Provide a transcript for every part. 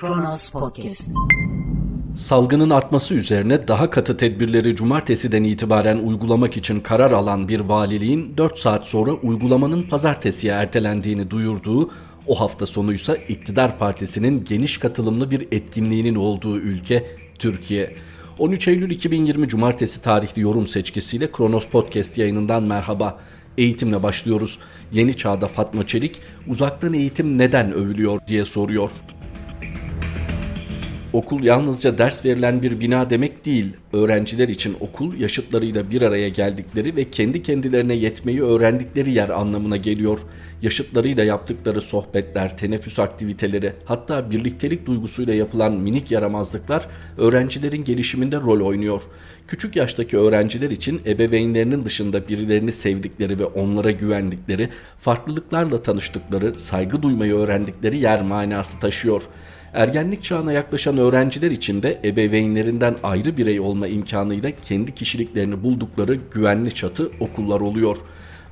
Kronos Podcast. Salgının artması üzerine daha katı tedbirleri cumartesiden itibaren uygulamak için karar alan bir valiliğin 4 saat sonra uygulamanın pazartesiye ertelendiğini duyurduğu, o hafta sonuysa iktidar partisinin geniş katılımlı bir etkinliğinin olduğu ülke Türkiye. 13 Eylül 2020 Cumartesi tarihli yorum seçkisiyle Kronos Podcast yayınından merhaba. Eğitimle başlıyoruz. Yeni çağda Fatma Çelik uzaktan eğitim neden övülüyor diye soruyor. Okul yalnızca ders verilen bir bina demek değil. Öğrenciler için okul yaşıtlarıyla bir araya geldikleri ve kendi kendilerine yetmeyi öğrendikleri yer anlamına geliyor. Yaşıtlarıyla yaptıkları sohbetler, teneffüs aktiviteleri, hatta birliktelik duygusuyla yapılan minik yaramazlıklar öğrencilerin gelişiminde rol oynuyor. Küçük yaştaki öğrenciler için ebeveynlerinin dışında birilerini sevdikleri ve onlara güvendikleri, farklılıklarla tanıştıkları, saygı duymayı öğrendikleri yer manası taşıyor. Ergenlik çağına yaklaşan öğrenciler için de ebeveynlerinden ayrı birey olma imkanıyla kendi kişiliklerini buldukları güvenli çatı okullar oluyor.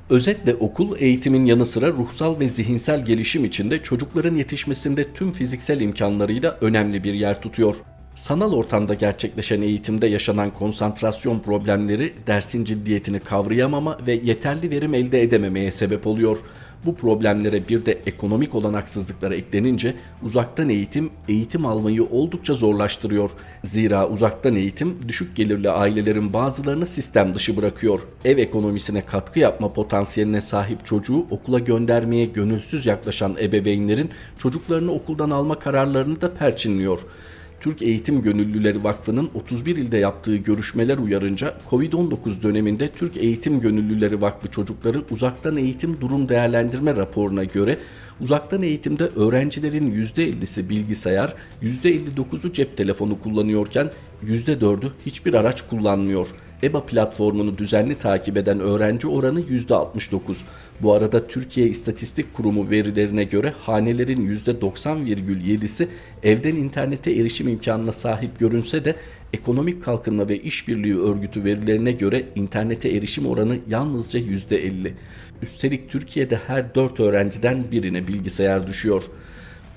Özetle okul eğitimin yanı sıra ruhsal ve zihinsel gelişim içinde çocukların yetişmesinde tüm fiziksel imkanlarıyla önemli bir yer tutuyor. Sanal ortamda gerçekleşen eğitimde yaşanan konsantrasyon problemleri dersin ciddiyetini kavrayamama ve yeterli verim elde edememeye sebep oluyor. Bu problemlere bir de ekonomik olanaksızlıklara eklenince uzaktan eğitim eğitim almayı oldukça zorlaştırıyor. Zira uzaktan eğitim düşük gelirli ailelerin bazılarını sistem dışı bırakıyor. Ev ekonomisine katkı yapma potansiyeline sahip çocuğu okula göndermeye gönülsüz yaklaşan ebeveynlerin çocuklarını okuldan alma kararlarını da perçinliyor. Türk Eğitim Gönüllüleri Vakfı'nın 31 ilde yaptığı görüşmeler uyarınca Covid-19 döneminde Türk Eğitim Gönüllüleri Vakfı çocukları uzaktan eğitim durum değerlendirme raporuna göre uzaktan eğitimde öğrencilerin %50'si bilgisayar, %59'u cep telefonu kullanıyorken %4'ü hiçbir araç kullanmıyor. EBA platformunu düzenli takip eden öğrenci oranı %69. Bu arada Türkiye İstatistik Kurumu verilerine göre hanelerin %90,7'si evden internete erişim imkanına sahip görünse de Ekonomik Kalkınma ve İşbirliği Örgütü verilerine göre internete erişim oranı yalnızca %50. Üstelik Türkiye'de her 4 öğrenciden birine bilgisayar düşüyor.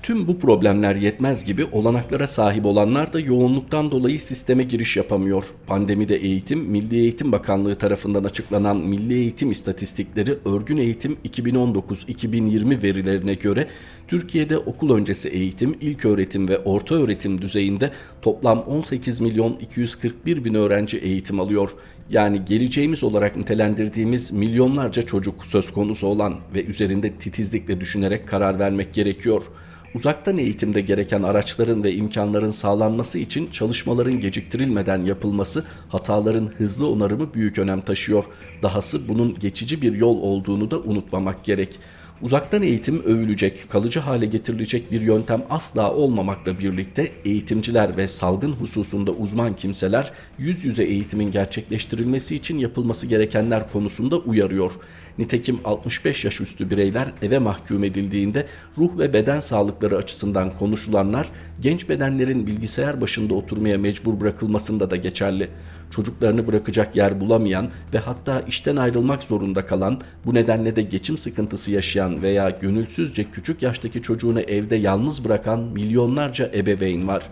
Tüm bu problemler yetmez gibi olanaklara sahip olanlar da yoğunluktan dolayı sisteme giriş yapamıyor. Pandemide eğitim, Milli Eğitim Bakanlığı tarafından açıklanan Milli Eğitim İstatistikleri Örgün Eğitim 2019-2020 verilerine göre Türkiye'de okul öncesi eğitim, ilk öğretim ve orta öğretim düzeyinde toplam 18 milyon 241 bin öğrenci eğitim alıyor. Yani geleceğimiz olarak nitelendirdiğimiz milyonlarca çocuk söz konusu olan ve üzerinde titizlikle düşünerek karar vermek gerekiyor. Uzaktan eğitimde gereken araçların ve imkanların sağlanması için çalışmaların geciktirilmeden yapılması, hataların hızlı onarımı büyük önem taşıyor. Dahası bunun geçici bir yol olduğunu da unutmamak gerek. Uzaktan eğitim övülecek, kalıcı hale getirilecek bir yöntem asla olmamakla birlikte eğitimciler ve salgın hususunda uzman kimseler yüz yüze eğitimin gerçekleştirilmesi için yapılması gerekenler konusunda uyarıyor. Nitekim 65 yaş üstü bireyler eve mahkum edildiğinde ruh ve beden sağlıkları açısından konuşulanlar genç bedenlerin bilgisayar başında oturmaya mecbur bırakılmasında da geçerli. Çocuklarını bırakacak yer bulamayan ve hatta işten ayrılmak zorunda kalan, bu nedenle de geçim sıkıntısı yaşayan veya gönülsüzce küçük yaştaki çocuğunu evde yalnız bırakan milyonlarca ebeveyn var.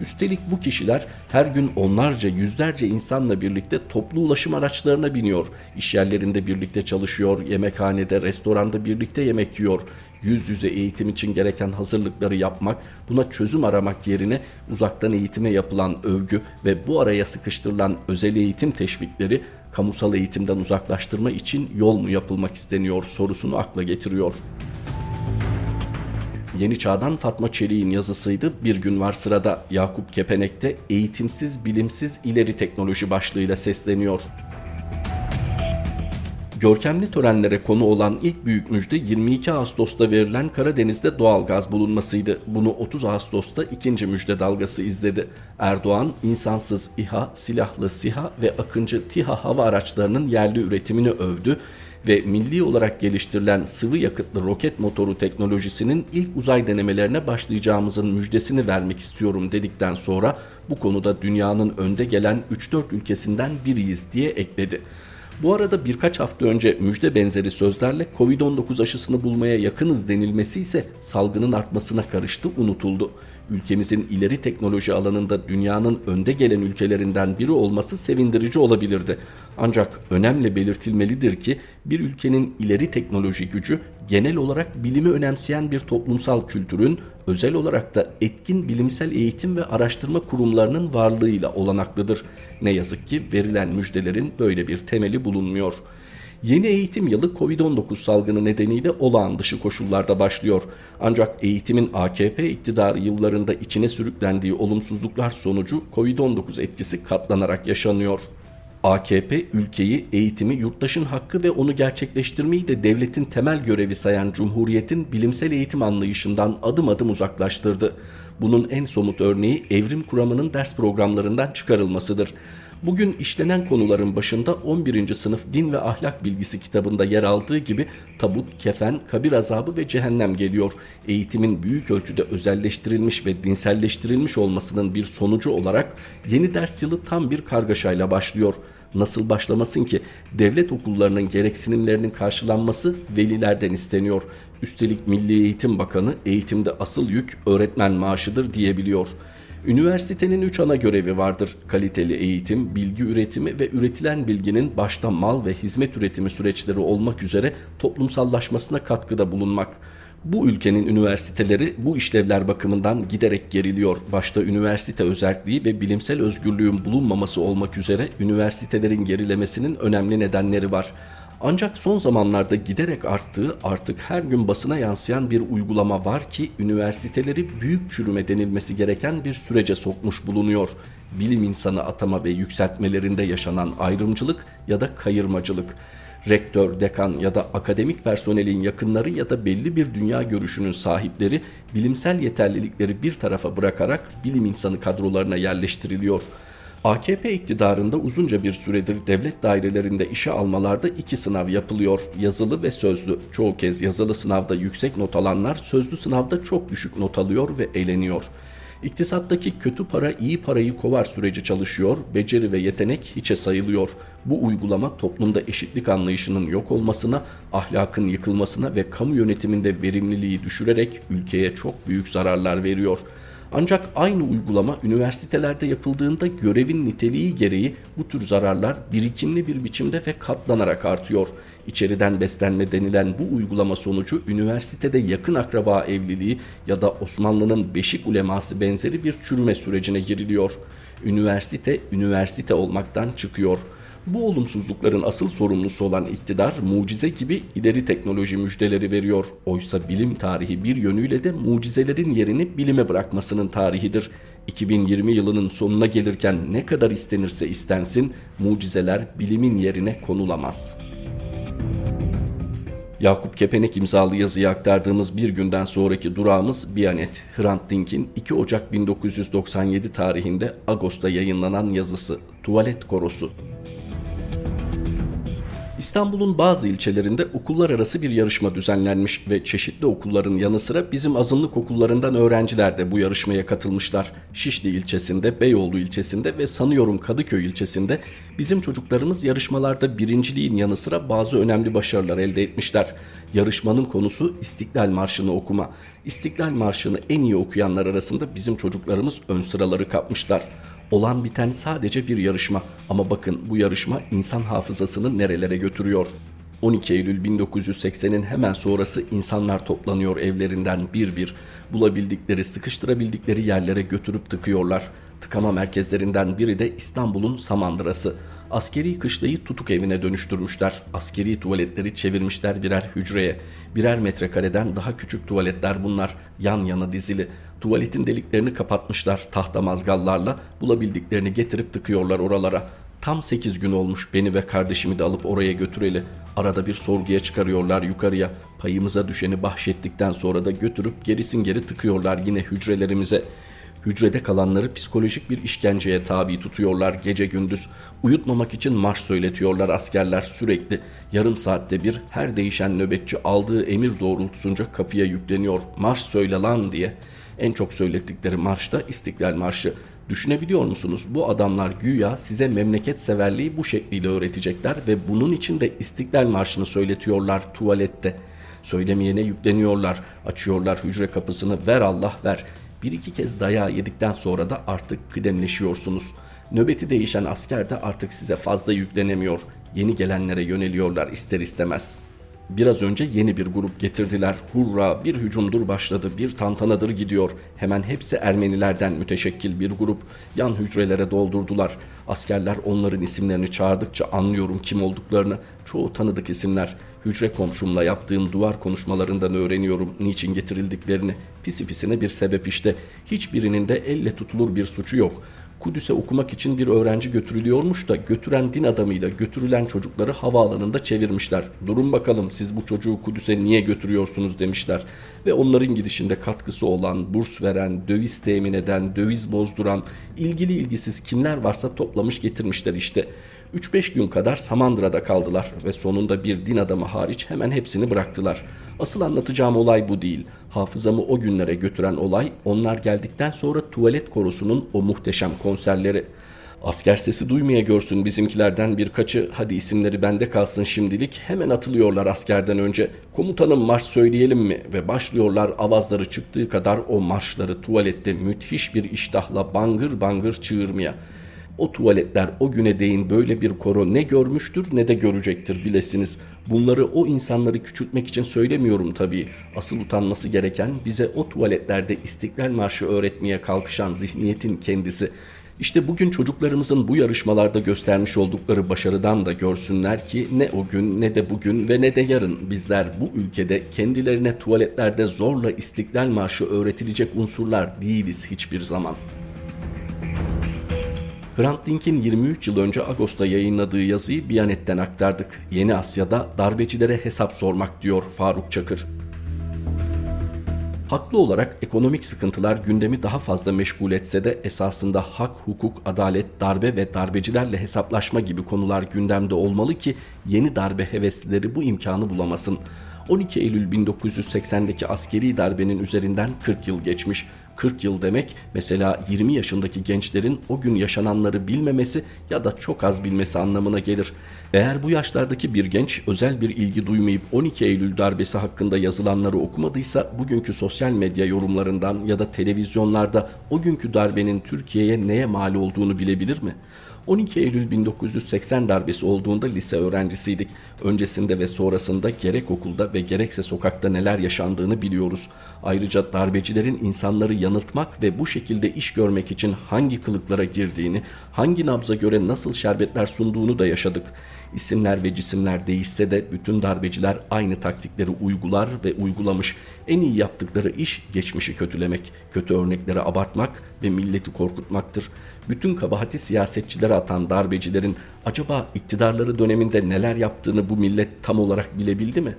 Üstelik bu kişiler her gün onlarca yüzlerce insanla birlikte toplu ulaşım araçlarına biniyor. İş yerlerinde birlikte çalışıyor, yemekhanede, restoranda birlikte yemek yiyor. Yüz yüze eğitim için gereken hazırlıkları yapmak, buna çözüm aramak yerine uzaktan eğitime yapılan övgü ve bu araya sıkıştırılan özel eğitim teşvikleri kamusal eğitimden uzaklaştırma için yol mu yapılmak isteniyor sorusunu akla getiriyor. Yeni Çağ'dan Fatma Çelik'in yazısıydı. Bir gün var sırada Yakup Kepenek'te eğitimsiz bilimsiz ileri teknoloji başlığıyla sesleniyor. Görkemli törenlere konu olan ilk büyük müjde 22 Ağustos'ta verilen Karadeniz'de doğal gaz bulunmasıydı. Bunu 30 Ağustos'ta ikinci müjde dalgası izledi. Erdoğan, insansız İHA, silahlı SİHA ve Akıncı TİHA hava araçlarının yerli üretimini övdü ve milli olarak geliştirilen sıvı yakıtlı roket motoru teknolojisinin ilk uzay denemelerine başlayacağımızın müjdesini vermek istiyorum dedikten sonra bu konuda dünyanın önde gelen 3-4 ülkesinden biriyiz diye ekledi. Bu arada birkaç hafta önce müjde benzeri sözlerle Covid-19 aşısını bulmaya yakınız denilmesi ise salgının artmasına karıştı, unutuldu. Ülkemizin ileri teknoloji alanında dünyanın önde gelen ülkelerinden biri olması sevindirici olabilirdi. Ancak önemli belirtilmelidir ki bir ülkenin ileri teknoloji gücü genel olarak bilimi önemseyen bir toplumsal kültürün özel olarak da etkin bilimsel eğitim ve araştırma kurumlarının varlığıyla olanaklıdır. Ne yazık ki verilen müjdelerin böyle bir temeli bulunmuyor. Yeni eğitim yılı Covid-19 salgını nedeniyle olağan dışı koşullarda başlıyor. Ancak eğitimin AKP iktidarı yıllarında içine sürüklendiği olumsuzluklar sonucu Covid-19 etkisi katlanarak yaşanıyor. AKP ülkeyi, eğitimi, yurttaşın hakkı ve onu gerçekleştirmeyi de devletin temel görevi sayan Cumhuriyet'in bilimsel eğitim anlayışından adım adım uzaklaştırdı. Bunun en somut örneği evrim kuramının ders programlarından çıkarılmasıdır. Bugün işlenen konuların başında 11. sınıf din ve ahlak bilgisi kitabında yer aldığı gibi tabut, kefen, kabir azabı ve cehennem geliyor. Eğitimin büyük ölçüde özelleştirilmiş ve dinselleştirilmiş olmasının bir sonucu olarak yeni ders yılı tam bir kargaşayla başlıyor. Nasıl başlamasın ki devlet okullarının gereksinimlerinin karşılanması velilerden isteniyor. Üstelik Milli Eğitim Bakanı eğitimde asıl yük öğretmen maaşıdır diyebiliyor.'' Üniversitenin üç ana görevi vardır. Kaliteli eğitim, bilgi üretimi ve üretilen bilginin başta mal ve hizmet üretimi süreçleri olmak üzere toplumsallaşmasına katkıda bulunmak. Bu ülkenin üniversiteleri bu işlevler bakımından giderek geriliyor. Başta üniversite özelliği ve bilimsel özgürlüğün bulunmaması olmak üzere üniversitelerin gerilemesinin önemli nedenleri var. Ancak son zamanlarda giderek arttığı artık her gün basına yansıyan bir uygulama var ki üniversiteleri büyük çürüme denilmesi gereken bir sürece sokmuş bulunuyor. Bilim insanı atama ve yükseltmelerinde yaşanan ayrımcılık ya da kayırmacılık. Rektör, dekan ya da akademik personelin yakınları ya da belli bir dünya görüşünün sahipleri bilimsel yeterlilikleri bir tarafa bırakarak bilim insanı kadrolarına yerleştiriliyor.'' AKP iktidarında uzunca bir süredir devlet dairelerinde işe almalarda iki sınav yapılıyor. Yazılı ve sözlü. Çoğu kez yazılı sınavda yüksek not alanlar sözlü sınavda çok düşük not alıyor ve eğleniyor. İktisattaki kötü para iyi parayı kovar süreci çalışıyor, beceri ve yetenek hiçe sayılıyor. Bu uygulama toplumda eşitlik anlayışının yok olmasına, ahlakın yıkılmasına ve kamu yönetiminde verimliliği düşürerek ülkeye çok büyük zararlar veriyor.'' Ancak aynı uygulama üniversitelerde yapıldığında görevin niteliği gereği bu tür zararlar birikimli bir biçimde ve katlanarak artıyor. İçeriden beslenme denilen bu uygulama sonucu üniversitede yakın akraba evliliği ya da Osmanlı'nın beşik uleması benzeri bir çürüme sürecine giriliyor. Üniversite üniversite olmaktan çıkıyor.'' Bu olumsuzlukların asıl sorumlusu olan iktidar mucize gibi ileri teknoloji müjdeleri veriyor. Oysa bilim tarihi bir yönüyle de mucizelerin yerini bilime bırakmasının tarihidir. 2020 yılının sonuna gelirken ne kadar istenirse istensin mucizeler bilimin yerine konulamaz. Yakup Kepenek imzalı yazıyı aktardığımız bir günden sonraki durağımız Bianet. Hrant Dink'in 2 Ocak 1997 tarihinde Ağustos'ta yayınlanan yazısı Tuvalet Korosu. İstanbul'un bazı ilçelerinde okullar arası bir yarışma düzenlenmiş ve çeşitli okulların yanı sıra bizim azınlık okullarından öğrenciler de bu yarışmaya katılmışlar. Şişli ilçesinde, Beyoğlu ilçesinde ve sanıyorum Kadıköy ilçesinde bizim çocuklarımız yarışmalarda birinciliğin yanı sıra bazı önemli başarılar elde etmişler. Yarışmanın konusu İstiklal Marşı'nı okuma. İstiklal Marşı'nı en iyi okuyanlar arasında bizim çocuklarımız ön sıraları kapmışlar. Olan biten sadece bir yarışma ama bakın bu yarışma insan hafızasını nerelere götürüyor. 12 Eylül 1980'in hemen sonrası insanlar toplanıyor evlerinden bir bir. Bulabildikleri, sıkıştırabildikleri yerlere götürüp tıkıyorlar. Tıkama merkezlerinden biri de İstanbul'un Samandırası. Askeri kışlayı tutuk evine dönüştürmüşler. Askeri tuvaletleri çevirmişler birer hücreye. Birer metrekareden daha küçük tuvaletler bunlar. Yan yana dizili. Tuvaletin deliklerini kapatmışlar tahta mazgallarla. Bulabildiklerini getirip tıkıyorlar oralara. Tam 8 gün olmuş beni ve kardeşimi de alıp oraya götüreli. Arada bir sorguya çıkarıyorlar yukarıya. Payımıza düşeni bahşettikten sonra da götürüp gerisin geri tıkıyorlar yine hücrelerimize. Hücrede kalanları psikolojik bir işkenceye tabi tutuyorlar gece gündüz. Uyutmamak için marş söyletiyorlar askerler sürekli. Yarım saatte bir her değişen nöbetçi aldığı emir doğrultusunca kapıya yükleniyor. Marş söyle lan diye. En çok söylettikleri marş da İstiklal Marşı. Düşünebiliyor musunuz? Bu adamlar güya size memleket severliği bu şekliyle öğretecekler ve bunun için de İstiklal Marşı'nı söyletiyorlar tuvalette. Söylemeyene yükleniyorlar. Açıyorlar hücre kapısını ver Allah ver. Bir iki kez dayağı yedikten sonra da artık kıdemleşiyorsunuz. Nöbeti değişen asker de artık size fazla yüklenemiyor. Yeni gelenlere yöneliyorlar ister istemez.'' Biraz önce yeni bir grup getirdiler. Hurra bir hücumdur başladı, bir tantanadır gidiyor. Hemen hepsi Ermenilerden müteşekkil bir grup. Yan hücrelere doldurdular. Askerler onların isimlerini çağırdıkça anlıyorum kim olduklarını. Çoğu tanıdık isimler. Hücre komşumla yaptığım duvar konuşmalarından öğreniyorum niçin getirildiklerini. Pisi pisine bir sebep işte. Hiçbirinin de elle tutulur bir suçu yok.'' Kudüs'e okumak için bir öğrenci götürülüyormuş da götüren din adamıyla götürülen çocukları havaalanında çevirmişler. Durun bakalım siz bu çocuğu Kudüs'e niye götürüyorsunuz demişler. Ve onların gidişinde katkısı olan, burs veren, döviz temin eden, döviz bozduran, ilgili ilgisiz kimler varsa toplamış getirmişler işte. 3-5 gün kadar Samandıra'da kaldılar ve sonunda bir din adamı hariç hemen hepsini bıraktılar. Asıl anlatacağım olay bu değil. Hafızamı o günlere götüren olay onlar geldikten sonra tuvalet korusunun o muhteşem konserleri. Asker sesi duymaya görsün bizimkilerden birkaçı hadi isimleri bende kalsın şimdilik hemen atılıyorlar askerden önce. Komutanım marş söyleyelim mi? Ve başlıyorlar avazları çıktığı kadar o marşları tuvalette müthiş bir iştahla bangır bangır çığırmaya. O tuvaletler o güne değin böyle bir koro ne görmüştür ne de görecektir bilesiniz. Bunları o insanları küçültmek için söylemiyorum tabii. Asıl utanması gereken bize o tuvaletlerde İstiklal Marşı öğretmeye kalkışan zihniyetin kendisi. İşte bugün çocuklarımızın bu yarışmalarda göstermiş oldukları başarıdan da görsünler ki ne o gün ne de bugün ve ne de yarın bizler bu ülkede kendilerine tuvaletlerde zorla İstiklal Marşı öğretilecek unsurlar değiliz hiçbir zaman.'' Hrant Dink'in 23 yıl önce Ağustos'ta yayınladığı yazıyı Biyanet'ten aktardık. Yeni Asya'da darbecilere hesap sormak diyor Faruk Çakır. Haklı olarak ekonomik sıkıntılar gündemi daha fazla meşgul etse de esasında hak, hukuk, adalet, darbe ve darbecilerle hesaplaşma gibi konular gündemde olmalı ki yeni darbe heveslileri bu imkanı bulamasın. 12 Eylül 1980'deki askeri darbenin üzerinden 40 yıl geçmiş. 40 yıl demek mesela 20 yaşındaki gençlerin o gün yaşananları bilmemesi ya da çok az bilmesi anlamına gelir. Eğer bu yaşlardaki bir genç özel bir ilgi duymayıp 12 Eylül darbesi hakkında yazılanları okumadıysa bugünkü sosyal medya yorumlarından ya da televizyonlarda o günkü darbenin Türkiye'ye neye mal olduğunu bilebilir mi? 12 Eylül 1980 darbesi olduğunda lise öğrencisiydik. Öncesinde ve sonrasında gerek okulda ve gerekse sokakta neler yaşandığını biliyoruz. Ayrıca darbecilerin insanları yanıltmak ve bu şekilde iş görmek için hangi kılıklara girdiğini, hangi nabza göre nasıl şerbetler sunduğunu da yaşadık. İsimler ve cisimler değişse de bütün darbeciler aynı taktikleri uygular ve uygulamış. En iyi yaptıkları iş geçmişi kötülemek, kötü örnekleri abartmak ve milleti korkutmaktır. Bütün kabahati siyasetçilere atan darbecilerin acaba iktidarları döneminde neler yaptığını bu millet tam olarak bilebildi mi?''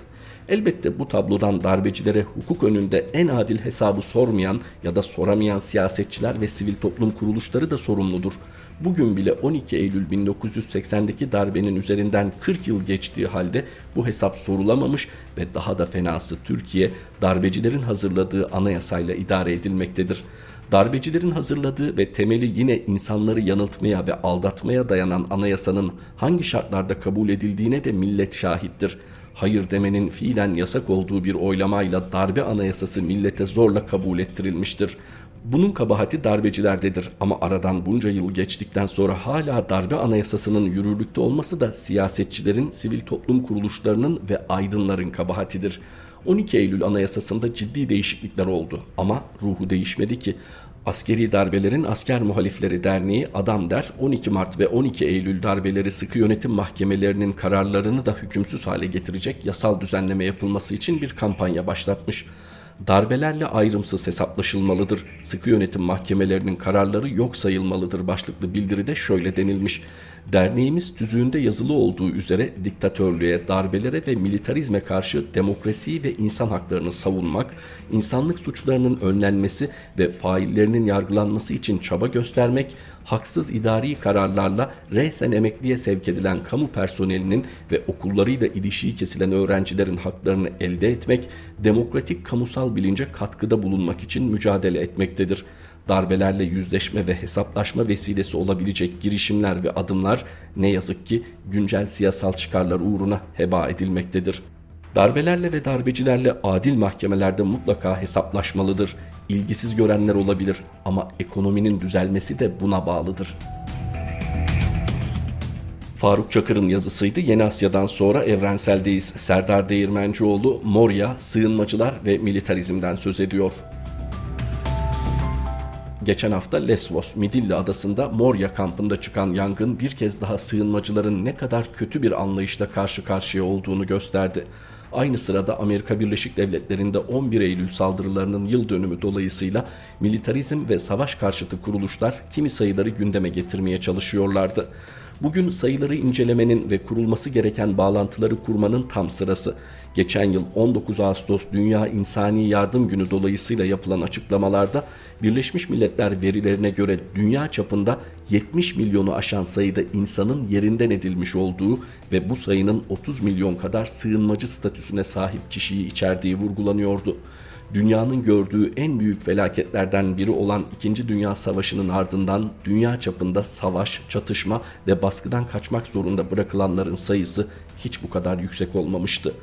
Elbette bu tablodan darbecilere hukuk önünde en adil hesabı sormayan ya da soramayan siyasetçiler ve sivil toplum kuruluşları da sorumludur. Bugün bile 12 Eylül 1980'deki darbenin üzerinden 40 yıl geçtiği halde bu hesap sorulamamış ve daha da fenası Türkiye darbecilerin hazırladığı anayasayla idare edilmektedir. Darbecilerin hazırladığı ve temeli yine insanları yanıltmaya ve aldatmaya dayanan anayasanın hangi şartlarda kabul edildiğine de millet şahittir hayır demenin fiilen yasak olduğu bir oylamayla darbe anayasası millete zorla kabul ettirilmiştir. Bunun kabahati darbecilerdedir ama aradan bunca yıl geçtikten sonra hala darbe anayasasının yürürlükte olması da siyasetçilerin, sivil toplum kuruluşlarının ve aydınların kabahatidir. 12 Eylül Anayasası'nda ciddi değişiklikler oldu ama ruhu değişmedi ki. Askeri Darbelerin Asker Muhalifleri Derneği Adam Der 12 Mart ve 12 Eylül darbeleri sıkı yönetim mahkemelerinin kararlarını da hükümsüz hale getirecek yasal düzenleme yapılması için bir kampanya başlatmış. Darbelerle ayrımsız hesaplaşılmalıdır. Sıkı yönetim mahkemelerinin kararları yok sayılmalıdır başlıklı bildiride şöyle denilmiş. Derneğimiz tüzüğünde yazılı olduğu üzere diktatörlüğe, darbelere ve militarizme karşı demokrasiyi ve insan haklarını savunmak, insanlık suçlarının önlenmesi ve faillerinin yargılanması için çaba göstermek, haksız idari kararlarla resen emekliye sevk edilen kamu personelinin ve okullarıyla ilişiği kesilen öğrencilerin haklarını elde etmek, demokratik kamusal bilince katkıda bulunmak için mücadele etmektedir darbelerle yüzleşme ve hesaplaşma vesilesi olabilecek girişimler ve adımlar ne yazık ki güncel siyasal çıkarlar uğruna heba edilmektedir. Darbelerle ve darbecilerle adil mahkemelerde mutlaka hesaplaşmalıdır. İlgisiz görenler olabilir ama ekonominin düzelmesi de buna bağlıdır. Faruk Çakır'ın yazısıydı. Yeni Asya'dan sonra evrenseldeyiz. Serdar Değirmencioğlu, Morya, sığınmacılar ve militarizmden söz ediyor. Geçen hafta Lesvos, Midilli adasında Moria kampında çıkan yangın bir kez daha sığınmacıların ne kadar kötü bir anlayışla karşı karşıya olduğunu gösterdi. Aynı sırada Amerika Birleşik Devletleri'nde 11 Eylül saldırılarının yıl dönümü dolayısıyla militarizm ve savaş karşıtı kuruluşlar kimi sayıları gündeme getirmeye çalışıyorlardı. Bugün sayıları incelemenin ve kurulması gereken bağlantıları kurmanın tam sırası. Geçen yıl 19 Ağustos Dünya İnsani Yardım Günü dolayısıyla yapılan açıklamalarda Birleşmiş Milletler verilerine göre dünya çapında 70 milyonu aşan sayıda insanın yerinden edilmiş olduğu ve bu sayının 30 milyon kadar sığınmacı statüsüne sahip kişiyi içerdiği vurgulanıyordu dünyanın gördüğü en büyük felaketlerden biri olan 2. Dünya Savaşı'nın ardından dünya çapında savaş, çatışma ve baskıdan kaçmak zorunda bırakılanların sayısı hiç bu kadar yüksek olmamıştı.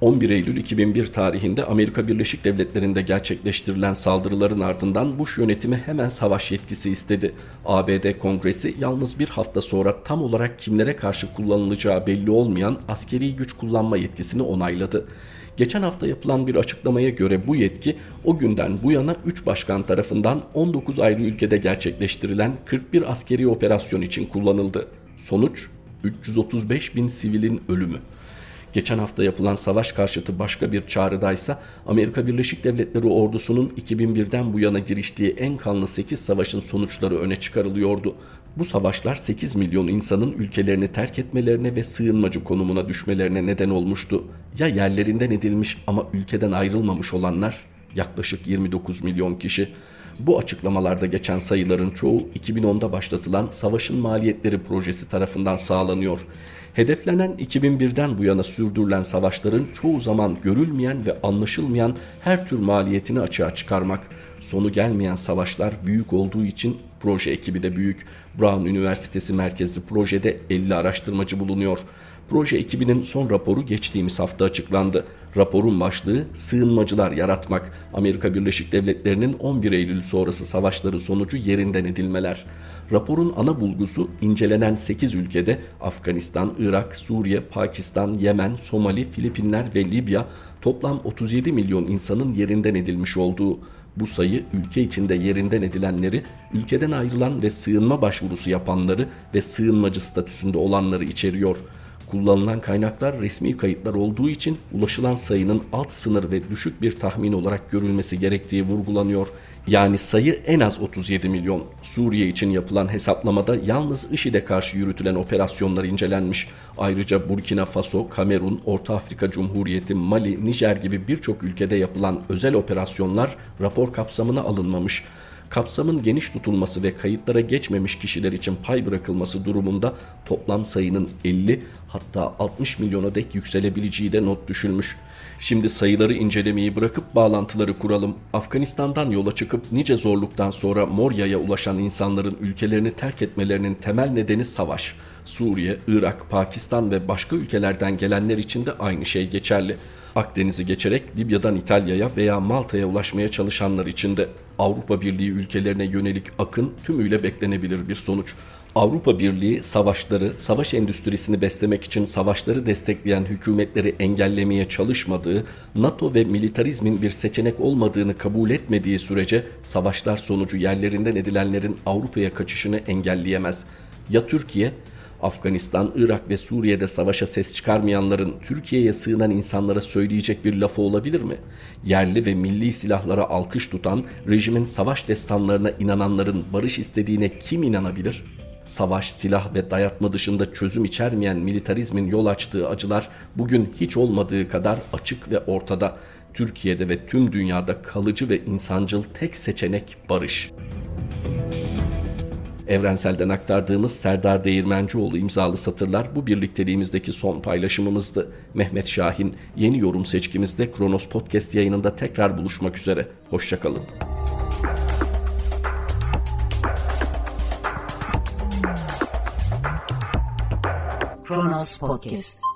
11 Eylül 2001 tarihinde Amerika Birleşik Devletleri'nde gerçekleştirilen saldırıların ardından Bush yönetimi hemen savaş yetkisi istedi. ABD Kongresi yalnız bir hafta sonra tam olarak kimlere karşı kullanılacağı belli olmayan askeri güç kullanma yetkisini onayladı. Geçen hafta yapılan bir açıklamaya göre bu yetki o günden bu yana 3 başkan tarafından 19 ayrı ülkede gerçekleştirilen 41 askeri operasyon için kullanıldı. Sonuç 335 bin sivilin ölümü. Geçen hafta yapılan savaş karşıtı başka bir çağrıdaysa Amerika Birleşik Devletleri ordusunun 2001'den bu yana giriştiği en kanlı 8 savaşın sonuçları öne çıkarılıyordu. Bu savaşlar 8 milyon insanın ülkelerini terk etmelerine ve sığınmacı konumuna düşmelerine neden olmuştu. Ya yerlerinden edilmiş ama ülkeden ayrılmamış olanlar? Yaklaşık 29 milyon kişi. Bu açıklamalarda geçen sayıların çoğu 2010'da başlatılan Savaşın Maliyetleri projesi tarafından sağlanıyor. Hedeflenen 2001'den bu yana sürdürülen savaşların çoğu zaman görülmeyen ve anlaşılmayan her tür maliyetini açığa çıkarmak, sonu gelmeyen savaşlar büyük olduğu için proje ekibi de büyük. Brown Üniversitesi merkezli projede 50 araştırmacı bulunuyor. Proje ekibinin son raporu geçtiğimiz hafta açıklandı. Raporun başlığı sığınmacılar yaratmak. Amerika Birleşik Devletleri'nin 11 Eylül sonrası savaşları sonucu yerinden edilmeler. Raporun ana bulgusu incelenen 8 ülkede Afganistan, Irak, Suriye, Pakistan, Yemen, Somali, Filipinler ve Libya toplam 37 milyon insanın yerinden edilmiş olduğu. Bu sayı ülke içinde yerinden edilenleri, ülkeden ayrılan ve sığınma başvurusu yapanları ve sığınmacı statüsünde olanları içeriyor. Kullanılan kaynaklar resmi kayıtlar olduğu için ulaşılan sayının alt sınır ve düşük bir tahmin olarak görülmesi gerektiği vurgulanıyor. Yani sayı en az 37 milyon. Suriye için yapılan hesaplamada yalnız IŞİD'e karşı yürütülen operasyonlar incelenmiş. Ayrıca Burkina Faso, Kamerun, Orta Afrika Cumhuriyeti, Mali, Nijer gibi birçok ülkede yapılan özel operasyonlar rapor kapsamına alınmamış kapsamın geniş tutulması ve kayıtlara geçmemiş kişiler için pay bırakılması durumunda toplam sayının 50 hatta 60 milyona dek yükselebileceği de not düşülmüş. Şimdi sayıları incelemeyi bırakıp bağlantıları kuralım. Afganistan'dan yola çıkıp nice zorluktan sonra Morya'ya ulaşan insanların ülkelerini terk etmelerinin temel nedeni savaş. Suriye, Irak, Pakistan ve başka ülkelerden gelenler için de aynı şey geçerli. Akdeniz'i geçerek Libya'dan İtalya'ya veya Malta'ya ulaşmaya çalışanlar için de Avrupa Birliği ülkelerine yönelik akın tümüyle beklenebilir bir sonuç. Avrupa Birliği savaşları, savaş endüstrisini beslemek için savaşları destekleyen hükümetleri engellemeye çalışmadığı, NATO ve militarizmin bir seçenek olmadığını kabul etmediği sürece savaşlar sonucu yerlerinden edilenlerin Avrupa'ya kaçışını engelleyemez. Ya Türkiye Afganistan, Irak ve Suriye'de savaşa ses çıkarmayanların Türkiye'ye sığınan insanlara söyleyecek bir lafı olabilir mi? Yerli ve milli silahlara alkış tutan, rejimin savaş destanlarına inananların barış istediğine kim inanabilir? Savaş, silah ve dayatma dışında çözüm içermeyen militarizmin yol açtığı acılar bugün hiç olmadığı kadar açık ve ortada. Türkiye'de ve tüm dünyada kalıcı ve insancıl tek seçenek barış. Evrensel'den aktardığımız Serdar Değirmencioğlu imzalı satırlar bu birlikteliğimizdeki son paylaşımımızdı. Mehmet Şahin yeni yorum seçkimizde Kronos Podcast yayınında tekrar buluşmak üzere. Hoşçakalın. Kronos Podcast